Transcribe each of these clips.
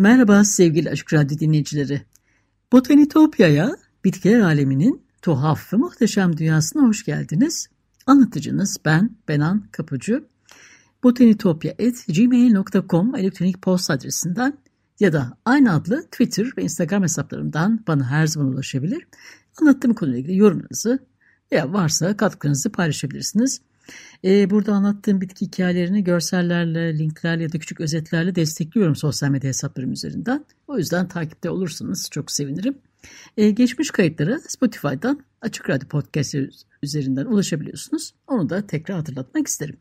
Merhaba sevgili Açık Radyo dinleyicileri. Botanitopya'ya, bitkiler aleminin tuhaf ve muhteşem dünyasına hoş geldiniz. Anlatıcınız ben Benan Kapıcı. botanitopya.gmail.com elektronik posta adresinden ya da aynı adlı Twitter ve Instagram hesaplarımdan bana her zaman ulaşabilir. Anlattığım konuyla ilgili yorumlarınızı veya varsa katkınızı paylaşabilirsiniz. Ee, burada anlattığım bitki hikayelerini görsellerle, linklerle ya da küçük özetlerle destekliyorum sosyal medya hesaplarım üzerinden. O yüzden takipte olursanız çok sevinirim. Ee, geçmiş kayıtlara Spotify'dan Açık Radyo Podcast üzerinden ulaşabiliyorsunuz. Onu da tekrar hatırlatmak isterim.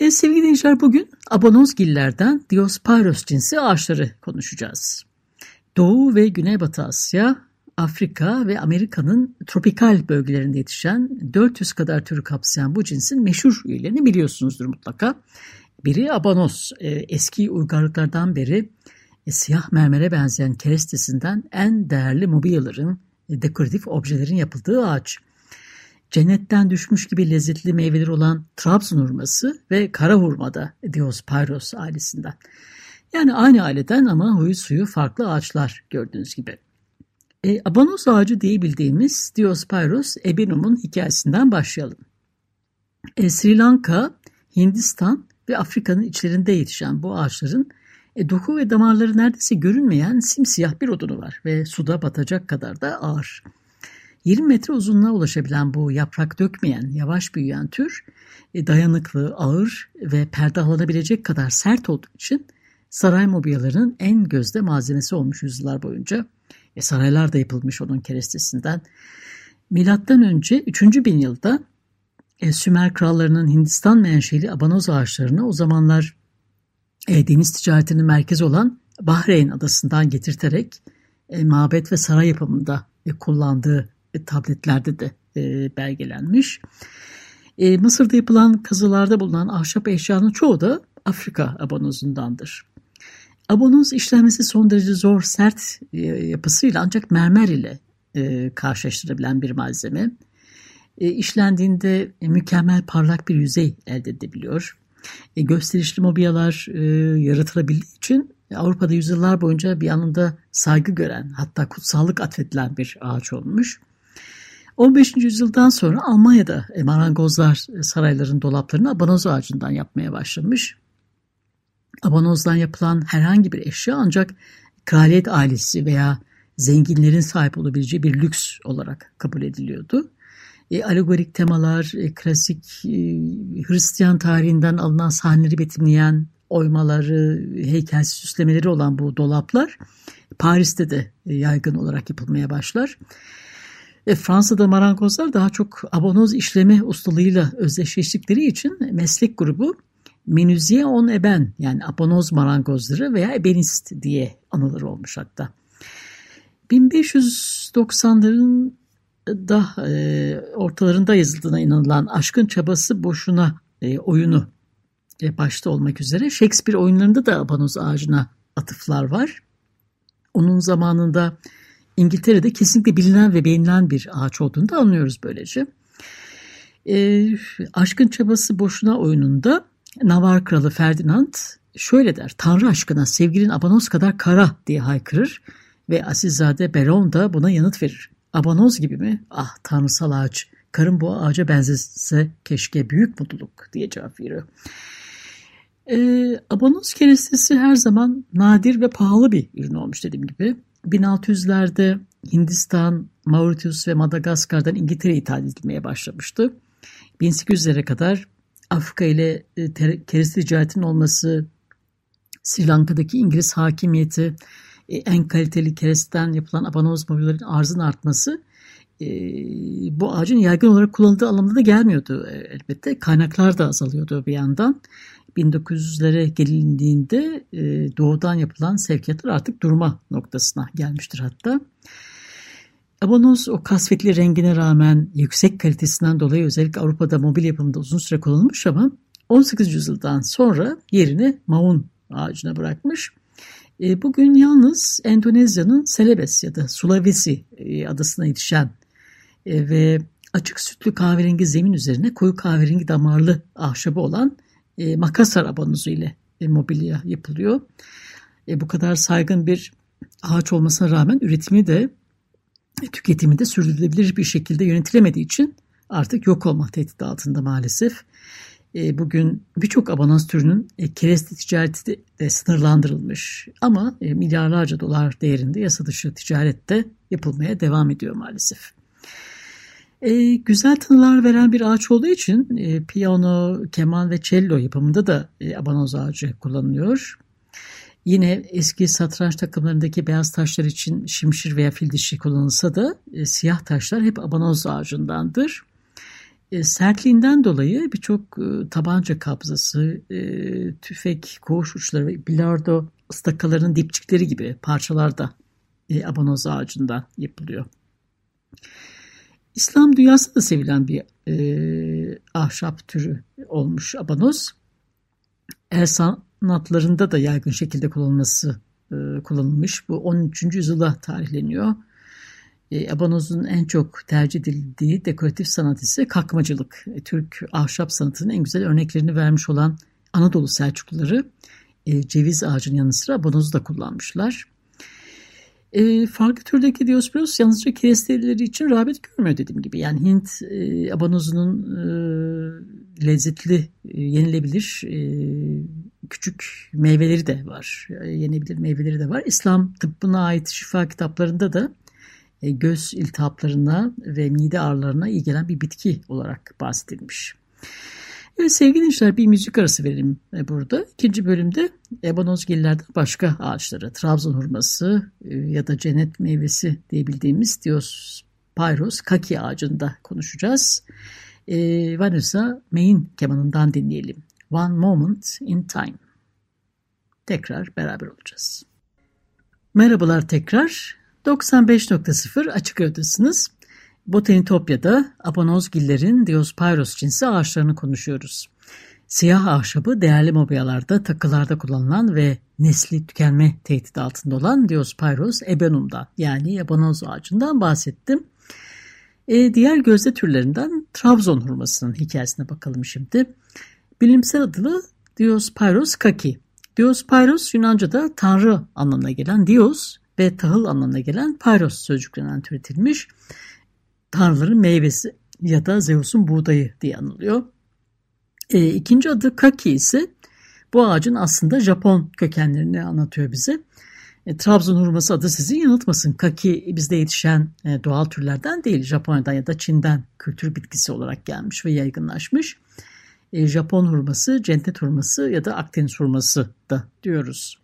Ee, sevgili dinleyiciler bugün abanozgillerden Diospyros cinsi ağaçları konuşacağız. Doğu ve Güneybatı Asya, Afrika ve Amerika'nın tropikal bölgelerinde yetişen 400 kadar türü kapsayan bu cinsin meşhur üyelerini biliyorsunuzdur mutlaka. Biri abanos, e, eski uygarlıklardan beri e, siyah mermere benzeyen kerestesinden en değerli mobilyaların, e, dekoratif objelerin yapıldığı ağaç. Cennetten düşmüş gibi lezzetli meyveleri olan Trabzon hurması ve kara hurma da Diospyros ailesinden. Yani aynı aileden ama huyu suyu farklı ağaçlar gördüğünüz gibi. E, Abanos ağacı diye bildiğimiz Diospyros ebenum'un hikayesinden başlayalım. E, Sri Lanka, Hindistan ve Afrika'nın içlerinde yetişen bu ağaçların e, doku ve damarları neredeyse görünmeyen simsiyah bir odunu var ve suda batacak kadar da ağır. 20 metre uzunluğa ulaşabilen bu yaprak dökmeyen, yavaş büyüyen tür e, dayanıklı, ağır ve perdahlanabilecek kadar sert olduğu için saray mobilyalarının en gözde malzemesi olmuş yüzyıllar boyunca. E, saraylar da yapılmış onun kerestesinden. Milattan önce 3. bin yılda e, Sümer krallarının Hindistan menşeli abanoz ağaçlarını o zamanlar e, deniz ticaretinin merkezi olan Bahreyn adasından getirterek e, mabet ve saray yapımında e, kullandığı e, tabletlerde de e, belgelenmiş. E, Mısır'da yapılan kazılarda bulunan ahşap eşyanın çoğu da Afrika abanozundandır. Abonoz işlenmesi son derece zor, sert e, yapısıyla ancak mermer ile e, karşılaştırabilen bir malzeme. E, işlendiğinde mükemmel parlak bir yüzey elde edebiliyor. Gösterişli mobilyalar yaratılabildiği için Avrupa'da yüzyıllar boyunca bir yanında saygı gören hatta kutsallık atfedilen bir ağaç olmuş. 15. yüzyıldan sonra Almanya'da marangozlar sarayların dolaplarını abanoz ağacından yapmaya başlamış. Abanozdan yapılan herhangi bir eşya ancak kraliyet ailesi veya zenginlerin sahip olabileceği bir lüks olarak kabul ediliyordu. E, alegorik temalar, e, klasik e, Hristiyan tarihinden alınan sahneleri betimleyen oymaları, heykel süslemeleri olan bu dolaplar Paris'te de e, yaygın olarak yapılmaya başlar. E, Fransa'da marangozlar daha çok abonoz işleme ustalığıyla özdeşleştikleri için meslek grubu Menüziye on eben yani abonoz marangozları veya ebenist diye anılır olmuş hatta. 1590'ların da e, ortalarında yazıldığına inanılan Aşkın Çabası Boşuna e, oyunu e, başta olmak üzere Shakespeare oyunlarında da abanoz ağacına atıflar var. Onun zamanında İngiltere'de kesinlikle bilinen ve beğenilen bir ağaç olduğunu da anlıyoruz böylece. E, Aşkın Çabası Boşuna oyununda Navar Kralı Ferdinand şöyle der. Tanrı aşkına sevgilin abanoz kadar kara diye haykırır ve Asilzade Beron da buna yanıt verir. Abanoz gibi mi? Ah tanrısal ağaç. Karım bu ağaca benzese keşke büyük mutluluk diye cevap veriyor. Ee, abanoz kerestesi her zaman nadir ve pahalı bir ürün olmuş dediğim gibi. 1600'lerde Hindistan, Mauritius ve Madagaskar'dan İngiltere'ye ithal edilmeye başlamıştı. 1800'lere kadar Afrika ile e, kereste ticaretinin olması, Sri Lanka'daki İngiliz hakimiyeti, e, en kaliteli keresteden yapılan abanoz mobilyaların arzın artması e, bu ağacın yaygın olarak kullanıldığı anlamda da gelmiyordu e, elbette. Kaynaklar da azalıyordu bir yandan. 1900'lere gelindiğinde e, doğudan yapılan sevkiyatlar artık durma noktasına gelmiştir hatta. Abonoz o kasvetli rengine rağmen yüksek kalitesinden dolayı özellikle Avrupa'da mobil yapımında uzun süre kullanılmış ama 18. yüzyıldan sonra yerini maun ağacına bırakmış. E, bugün yalnız Endonezya'nın Celebes ya da Sulawesi e, adasına yetişen e, ve açık sütlü kahverengi zemin üzerine koyu kahverengi damarlı ahşabı olan Makassar abonozu ile mobilya yapılıyor. bu kadar saygın bir ağaç olmasına rağmen üretimi de tüketimi de sürdürülebilir bir şekilde yönetilemediği için artık yok olma tehdidi altında maalesef. E, bugün birçok abanaz türünün e, kereste ticareti de sınırlandırılmış ama e, milyarlarca dolar değerinde yasa dışı ticarette yapılmaya devam ediyor maalesef. E, güzel tınılar veren bir ağaç olduğu için e, piyano, keman ve cello yapımında da e, abanoz ağacı kullanılıyor. Yine eski satranç takımlarındaki beyaz taşlar için şimşir veya fil dişi kullanılsa da e, siyah taşlar hep abanoz ağacındandır. E, sertliğinden dolayı birçok e, tabanca kabzası, e, tüfek, koğuş uçları ve bilardo ıstakaların dipçikleri gibi parçalar da e, abanoz ağacından yapılıyor. İslam dünyasında da sevilen bir e, ahşap türü olmuş abanoz. El sanatlarında da yaygın şekilde kullanılması e, kullanılmış. Bu 13. yüzyıla tarihleniyor. E, Abanoz'un en çok tercih edildiği dekoratif sanat ise kakmacılık. E, Türk ahşap sanatının en güzel örneklerini vermiş olan Anadolu Selçukluları e, ceviz ağacının yanı sıra abanoz'u da kullanmışlar. E, farklı türdeki Diosporos yalnızca keresteleri için rağbet görmüyor dediğim gibi. Yani Hint e, abanozunun e, lezzetli, e, yenilebilir e, küçük meyveleri de var. E, yenebilir meyveleri de var. İslam tıbbına ait şifa kitaplarında da e, göz iltihaplarına ve mide ağrılarına iyi gelen bir bitki olarak bahsedilmiş. Evet sevgili dinleyiciler bir müzik arası verelim e, burada. İkinci bölümde ebanozgillerden başka ağaçları, Trabzon hurması e, ya da cennet meyvesi diyebildiğimiz Diospyros kaki ağacında konuşacağız. Vanessa May'in kemanından dinleyelim. One Moment in Time. Tekrar beraber olacağız. Merhabalar tekrar. 95.0 Açık Radyo'dasınız. Botanitopya'da Abanozgillerin Diospyros cinsi ağaçlarını konuşuyoruz. Siyah ahşabı değerli mobilyalarda, takılarda kullanılan ve nesli tükenme tehdidi altında olan Diospyros ebenum'dan yani abanoz ağacından bahsettim. E, diğer gözde türlerinden Trabzon hurmasının hikayesine bakalım şimdi. Bilimsel adı Diospyros kaki. Diospyros Yunanca'da tanrı anlamına gelen Dios ve tahıl anlamına gelen pyros sözcüklerinden türetilmiş tanrıların meyvesi ya da Zeus'un buğdayı diye anılıyor. E, ikinci adı Kaki ise bu ağacın aslında Japon kökenlerini anlatıyor bize. E, Trabzon hurması adı sizi yanıltmasın. Kaki bizde yetişen e, doğal türlerden değil. Japonya'dan ya da Çin'den kültür bitkisi olarak gelmiş ve yaygınlaşmış. E, Japon hurması, cennet hurması ya da Akdeniz hurması da diyoruz.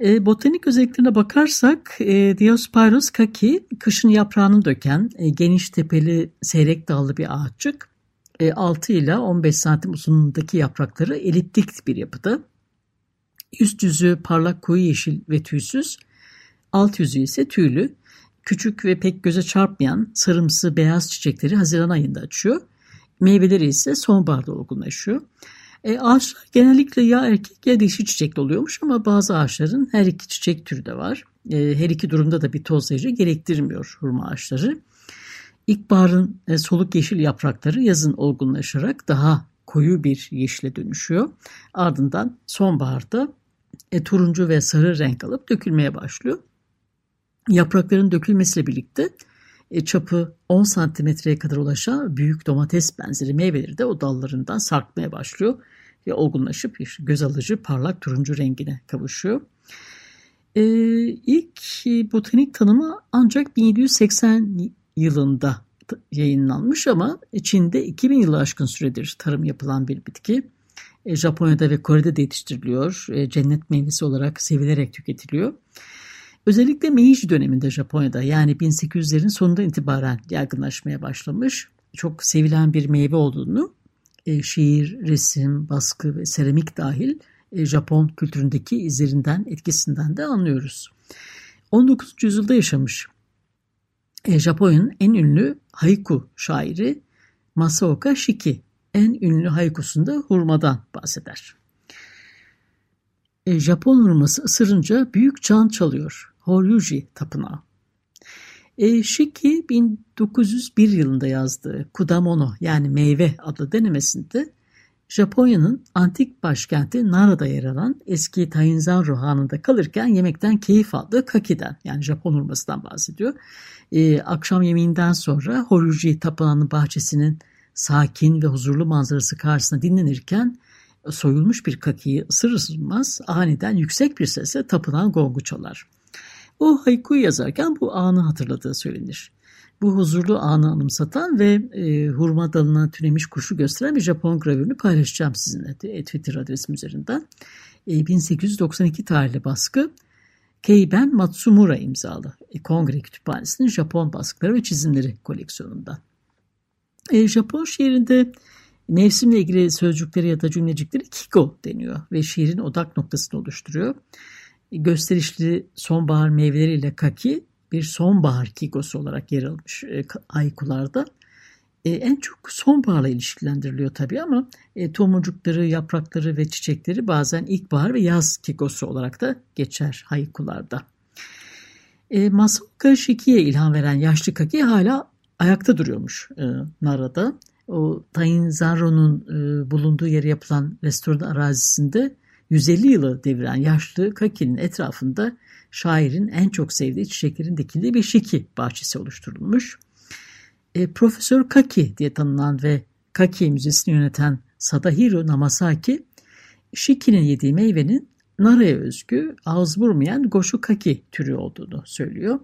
E, botanik özelliklerine bakarsak e, Diospyros kaki kışın yaprağını döken e, geniş tepeli seyrek dallı bir ağaççık. E, 6 ile 15 santim uzunluğundaki yaprakları eliptik bir yapıda. Üst yüzü parlak koyu yeşil ve tüysüz. Alt yüzü ise tüylü. Küçük ve pek göze çarpmayan sarımsı beyaz çiçekleri Haziran ayında açıyor. Meyveleri ise sonbaharda olgunlaşıyor. E, ağaçlar genellikle ya erkek ya dişi çiçekli oluyormuş ama bazı ağaçların her iki çiçek türü de var. E, her iki durumda da bir tozlayıcı gerektirmiyor hurma ağaçları. İlkbaharın e, soluk yeşil yaprakları yazın olgunlaşarak daha koyu bir yeşile dönüşüyor. Ardından sonbaharda e, turuncu ve sarı renk alıp dökülmeye başlıyor. Yaprakların dökülmesiyle birlikte e, çapı 10 santimetreye kadar ulaşan büyük domates benzeri meyveleri de o dallarından sarkmaya başlıyor ve olgunlaşıp bir göz alıcı parlak turuncu rengine kavuşuyor. Ee, ilk botanik tanımı ancak 1780 yılında yayınlanmış ama Çin'de 2000 yılı aşkın süredir tarım yapılan bir bitki. E, Japonya'da ve Kore'de de yetiştiriliyor. E, cennet meyvesi olarak sevilerek tüketiliyor. Özellikle Meiji döneminde Japonya'da yani 1800'lerin sonundan itibaren yaygınlaşmaya başlamış. Çok sevilen bir meyve olduğunu e, şiir, resim, baskı ve seramik dahil e, Japon kültüründeki izlerinden, etkisinden de anlıyoruz. 19. yüzyılda yaşamış e, Japonya'nın en ünlü haiku şairi Masaoka Shiki en ünlü haikusunda hurmadan bahseder. E, Japon hurması ısırınca büyük can çalıyor. Horyuji tapınağı. E, Shiki 1901 yılında yazdığı Kudamono yani meyve adlı denemesinde Japonya'nın antik başkenti Nara'da yer alan eski Tainzanro Hanı'nda kalırken yemekten keyif aldığı kakiden yani Japon hurmasından bahsediyor. Ee, akşam yemeğinden sonra Horyuji Tapınağı'nın bahçesinin sakin ve huzurlu manzarası karşısında dinlenirken soyulmuş bir kakiyi ısırır ısırmaz aniden yüksek bir sesle tapınağın gongu çalar. O haikuyu yazarken bu anı hatırladığı söylenir. Bu huzurlu anı anımsatan ve e, hurma dalına tünemiş kuşu gösteren bir Japon gravürünü paylaşacağım sizinle de, Twitter adresim üzerinden. E, 1892 tarihli baskı Keiben Matsumura imzalı e, Kongre Kütüphanesi'nin Japon baskıları ve çizimleri koleksiyonundan. E, Japon şiirinde mevsimle ilgili sözcükleri ya da cümlecikleri kiko deniyor ve şiirin odak noktasını oluşturuyor. Gösterişli sonbahar meyveleriyle kaki bir sonbahar kikosu olarak yer almış e, aykularda. E, en çok sonbaharla ilişkilendiriliyor tabii ama e, tomurcukları, yaprakları ve çiçekleri bazen ilkbahar ve yaz kikosu olarak da geçer haykularda. E, Masaoka Shiki'ye ilham veren yaşlı Kaki hala ayakta duruyormuş e, Nara'da. O Tainzaro'nun e, bulunduğu yere yapılan restoran arazisinde 150 yılı deviren yaşlı Kaki'nin etrafında şairin en çok sevdiği çiçeklerin dikildiği bir şiki bahçesi oluşturulmuş. E, Profesör Kaki diye tanınan ve Kaki Müzesi'ni yöneten Sadahiro Namasaki, şikinin yediği meyvenin Nara'ya özgü ağız vurmayan Goshu Kaki türü olduğunu söylüyor.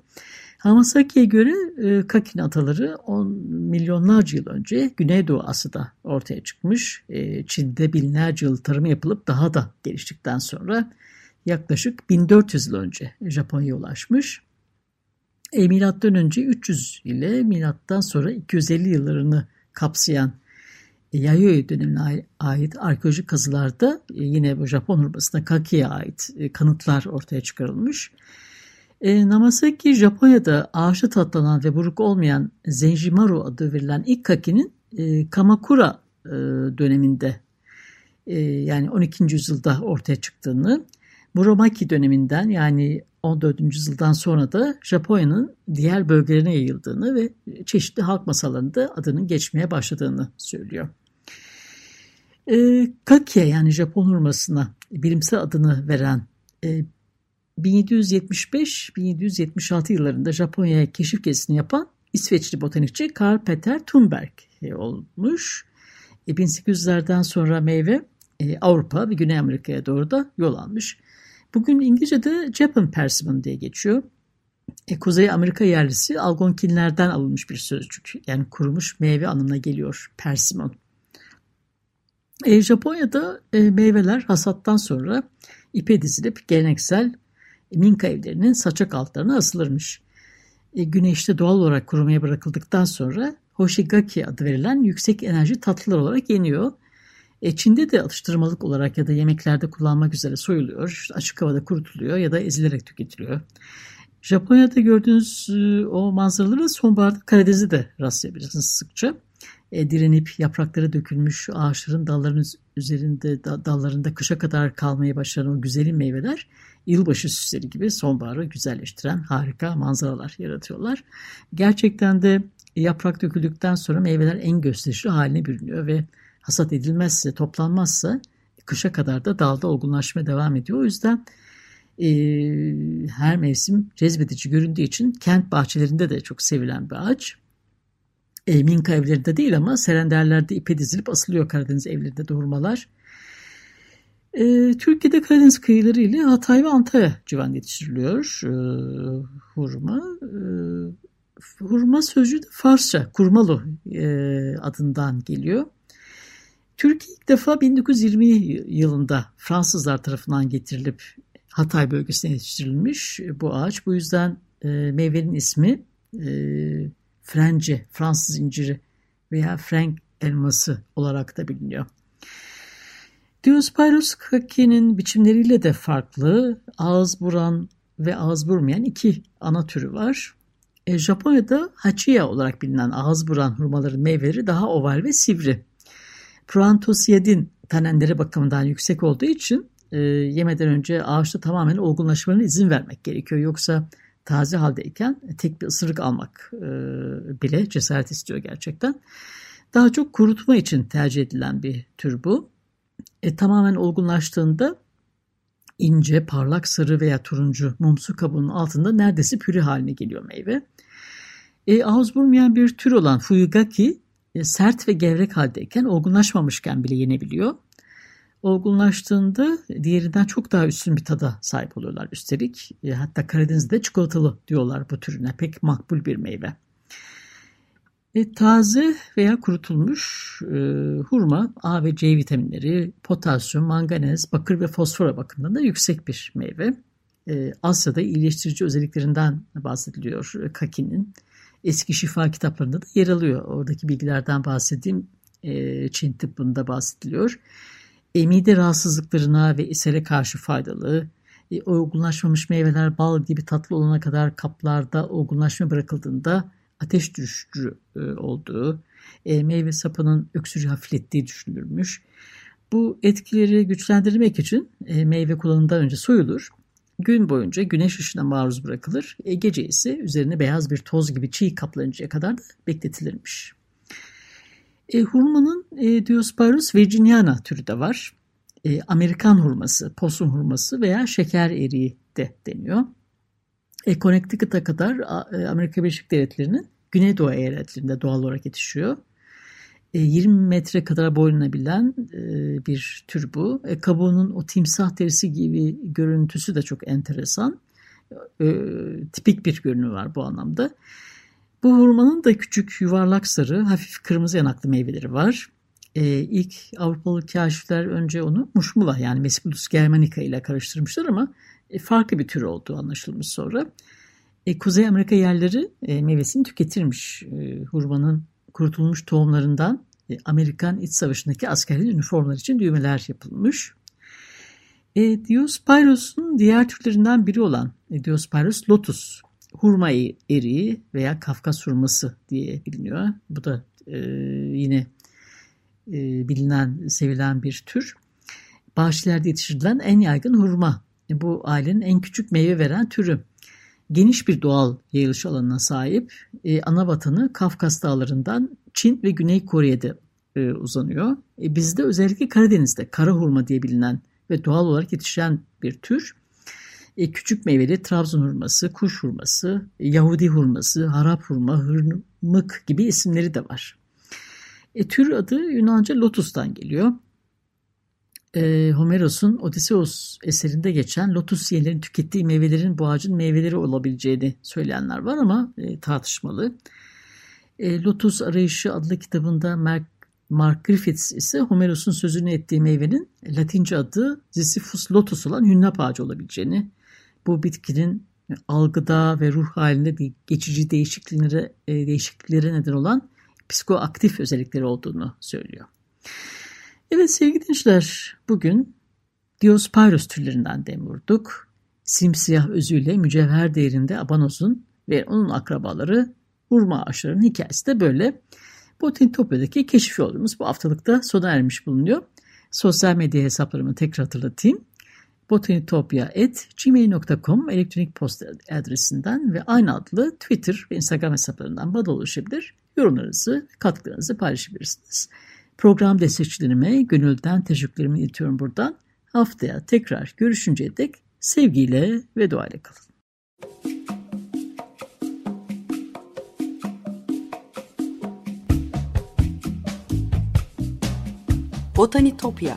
Hamasaki'ye göre e, Kaki'nin ataları 10 milyonlarca yıl önce Güneydoğu Asya'da ortaya çıkmış. E, Çin'de binlerce yıl tarımı yapılıp daha da geliştikten sonra yaklaşık 1400 yıl önce Japonya'ya ulaşmış. E, milattan önce 300 ile milattan sonra 250 yıllarını kapsayan e, Yayoi dönemine ait arkeolojik kazılarda e, yine bu Japon hurmasına Kaki'ye ait e, kanıtlar ortaya çıkarılmış. E, Namasaki Japonya'da ağaçta tatlanan ve buruk olmayan Zenjimaru adı verilen ilk kakinin e, Kamakura e, döneminde e, yani 12. yüzyılda ortaya çıktığını, Muromachi döneminden yani 14. yüzyıldan sonra da Japonya'nın diğer bölgelerine yayıldığını ve çeşitli halk masalarında adının geçmeye başladığını söylüyor. E, Kakia yani Japon hurmasına bilimsel adını veren e, 1775-1776 yıllarında Japonya'ya keşif gezisini yapan İsveçli botanikçi Karl Peter Thunberg e, olmuş. 1800'lerden e, sonra meyve e, Avrupa ve Güney Amerika'ya doğru da yol almış. Bugün İngilizce'de Japan Persimmon diye geçiyor. Kuzey Amerika yerlisi Algonkinlerden alınmış bir sözcük. Yani kurumuş meyve anlamına geliyor persimmon. Japonya'da meyveler hasattan sonra ipe dizilip geleneksel Minka evlerinin saçak altlarına asılırmış. E, güneşte doğal olarak kurumaya bırakıldıktan sonra Hoshigaki adı verilen yüksek enerji tatlılar olarak yeniyor. E, Çin'de de atıştırmalık olarak ya da yemeklerde kullanmak üzere soyuluyor, işte açık havada kurutuluyor ya da ezilerek tüketiliyor. Japonya'da gördüğünüz e, o manzaraları sonbaharda Karadeniz'de de rastlayabilirsiniz sıkça. E, direnip yaprakları dökülmüş ağaçların dallarının üzerinde dallarında kışa kadar kalmaya başlayan o güzelim meyveler yılbaşı süsleri gibi sonbaharı güzelleştiren harika manzaralar yaratıyorlar. Gerçekten de yaprak döküldükten sonra meyveler en gösterişli haline bürünüyor ve hasat edilmezse, toplanmazsa kışa kadar da dalda olgunlaşmaya devam ediyor. O yüzden e, her mevsim cezbedici göründüğü için kent bahçelerinde de çok sevilen bir ağaç. Minka evlerinde değil ama serenderlerde ipe dizilip asılıyor Karadeniz evlerinde doğurmalar. E, Türkiye'de Karadeniz kıyıları ile Hatay ve Antalya civarında yetiştiriliyor e, hurma. E, hurma sözcüğü de Farsça, kurmalı e, adından geliyor. Türkiye ilk defa 1920 yılında Fransızlar tarafından getirilip Hatay bölgesine yetiştirilmiş bu ağaç. Bu yüzden e, meyvenin ismi e, Frence, Fransız inciri veya Frank elması olarak da biliniyor. Diospyros kake'nin biçimleriyle de farklı. Ağız buran ve ağız vurmayan iki ana türü var. E, Japonya'da hachiya olarak bilinen ağız buran hurmaların meyveleri daha oval ve sivri. Proantosiyadin tanenleri bakımından yüksek olduğu için e, yemeden önce ağaçta tamamen olgunlaşmalarına izin vermek gerekiyor. Yoksa taze haldeyken tek bir ısırık almak e, bile cesaret istiyor gerçekten. Daha çok kurutma için tercih edilen bir tür bu. E, tamamen olgunlaştığında ince, parlak sarı veya turuncu mumsu kabuğunun altında neredeyse püre haline geliyor meyve. E, ağız vurmayan bir tür olan Fuyugaki e, sert ve gevrek haldeyken olgunlaşmamışken bile yenebiliyor. Olgunlaştığında diğerinden çok daha üstün bir tada sahip oluyorlar üstelik. E, hatta Karadeniz'de çikolatalı diyorlar bu türüne. Pek makbul bir meyve. E, taze veya kurutulmuş e, hurma A ve C vitaminleri, potasyum, manganez, bakır ve fosfor bakımından da yüksek bir meyve. E, Asya'da iyileştirici özelliklerinden bahsediliyor e, kakinin. Eski şifa kitaplarında da yer alıyor. Oradaki bilgilerden bahsedeyim. E, Çin tıbbında bahsediliyor. Mide rahatsızlıklarına ve ishale karşı faydalı. E, olgunlaşmamış meyveler bal gibi tatlı olana kadar kaplarda olgunlaşma bırakıldığında ateş düşürücü e, olduğu, e, meyve sapının öksürüğü hafiflettiği düşünülmüş. Bu etkileri güçlendirmek için e, meyve kullanımından önce soyulur. Gün boyunca güneş ışığına maruz bırakılır. E, gece ise üzerine beyaz bir toz gibi çiğ kaplanıncaya kadar da bekletilirmiş. E, hurmanın e, Diospyros virginiana türü de var. E, Amerikan hurması, possum hurması veya şeker eriği de deniyor. E, Connecticut'a kadar e, Amerika Birleşik Devletleri'nin Güneydoğu eyaletlerinde doğal olarak yetişiyor. E, 20 metre kadar boylanabilen e, bir tür bu. E, kabuğunun o timsah derisi gibi görüntüsü de çok enteresan. E, tipik bir görünümü var bu anlamda. Bu hurmanın da küçük yuvarlak sarı, hafif kırmızı yanaklı meyveleri var. E, ilk Avrupalı kaşifler önce onu muşmula yani Mespilus germanica ile karıştırmışlar ama e, farklı bir tür olduğu anlaşılmış sonra. E, Kuzey Amerika yerleri e, meyvesini tüketirmiş. E, hurmanın kurutulmuş tohumlarından e, Amerikan İç Savaşı'ndaki askerlerin üniformalar için düğmeler yapılmış. E, Diospyros'un diğer türlerinden biri olan e, Diospyros lotus, hurma eriği veya Kafkas hurması diye biliniyor. Bu da e, yine e, bilinen, sevilen bir tür. Bahçelerde yetiştirilen en yaygın hurma. E, bu ailenin en küçük meyve veren türü geniş bir doğal yayılış alanına sahip. E, ana vatanı Kafkas dağlarından Çin ve Güney Kore'de e, uzanıyor. E, bizde özellikle Karadeniz'de kara hurma diye bilinen ve doğal olarak yetişen bir tür. E, küçük meyveli Trabzon hurması, kuş hurması, Yahudi hurması, harap hurma, hırmık gibi isimleri de var. E, tür adı Yunanca lotus'tan geliyor e, Homeros'un Odysseus eserinde geçen lotus yiyelerin tükettiği meyvelerin bu ağacın meyveleri olabileceğini söyleyenler var ama e, tartışmalı. E, Lotus Arayışı adlı kitabında Mark, Mark Griffiths ise Homeros'un sözünü ettiği meyvenin Latince adı Ziziphus lotus olan hünnap ağacı olabileceğini, bu bitkinin algıda ve ruh halinde geçici değişikliklere, e, değişikliklere neden olan psikoaktif özellikleri olduğunu söylüyor. Evet sevgili dinleyiciler bugün Diospyros türlerinden dem vurduk. Simsiyah özüyle mücevher değerinde abanozun ve onun akrabaları hurma ağaçlarının hikayesi de böyle. Botanitopya'daki keşif yolumuz bu haftalıkta sona ermiş bulunuyor. Sosyal medya hesaplarımı tekrar hatırlatayım. botanitopya.gmail.com elektronik posta adresinden ve aynı adlı Twitter ve Instagram hesaplarından bana ulaşabilir. Yorumlarınızı, katkılarınızı paylaşabilirsiniz. Program destekçilerime gönülden teşekkürlerimi iletiyorum buradan. Haftaya tekrar görüşünceye dek sevgiyle ve duayla kalın. Botanitopya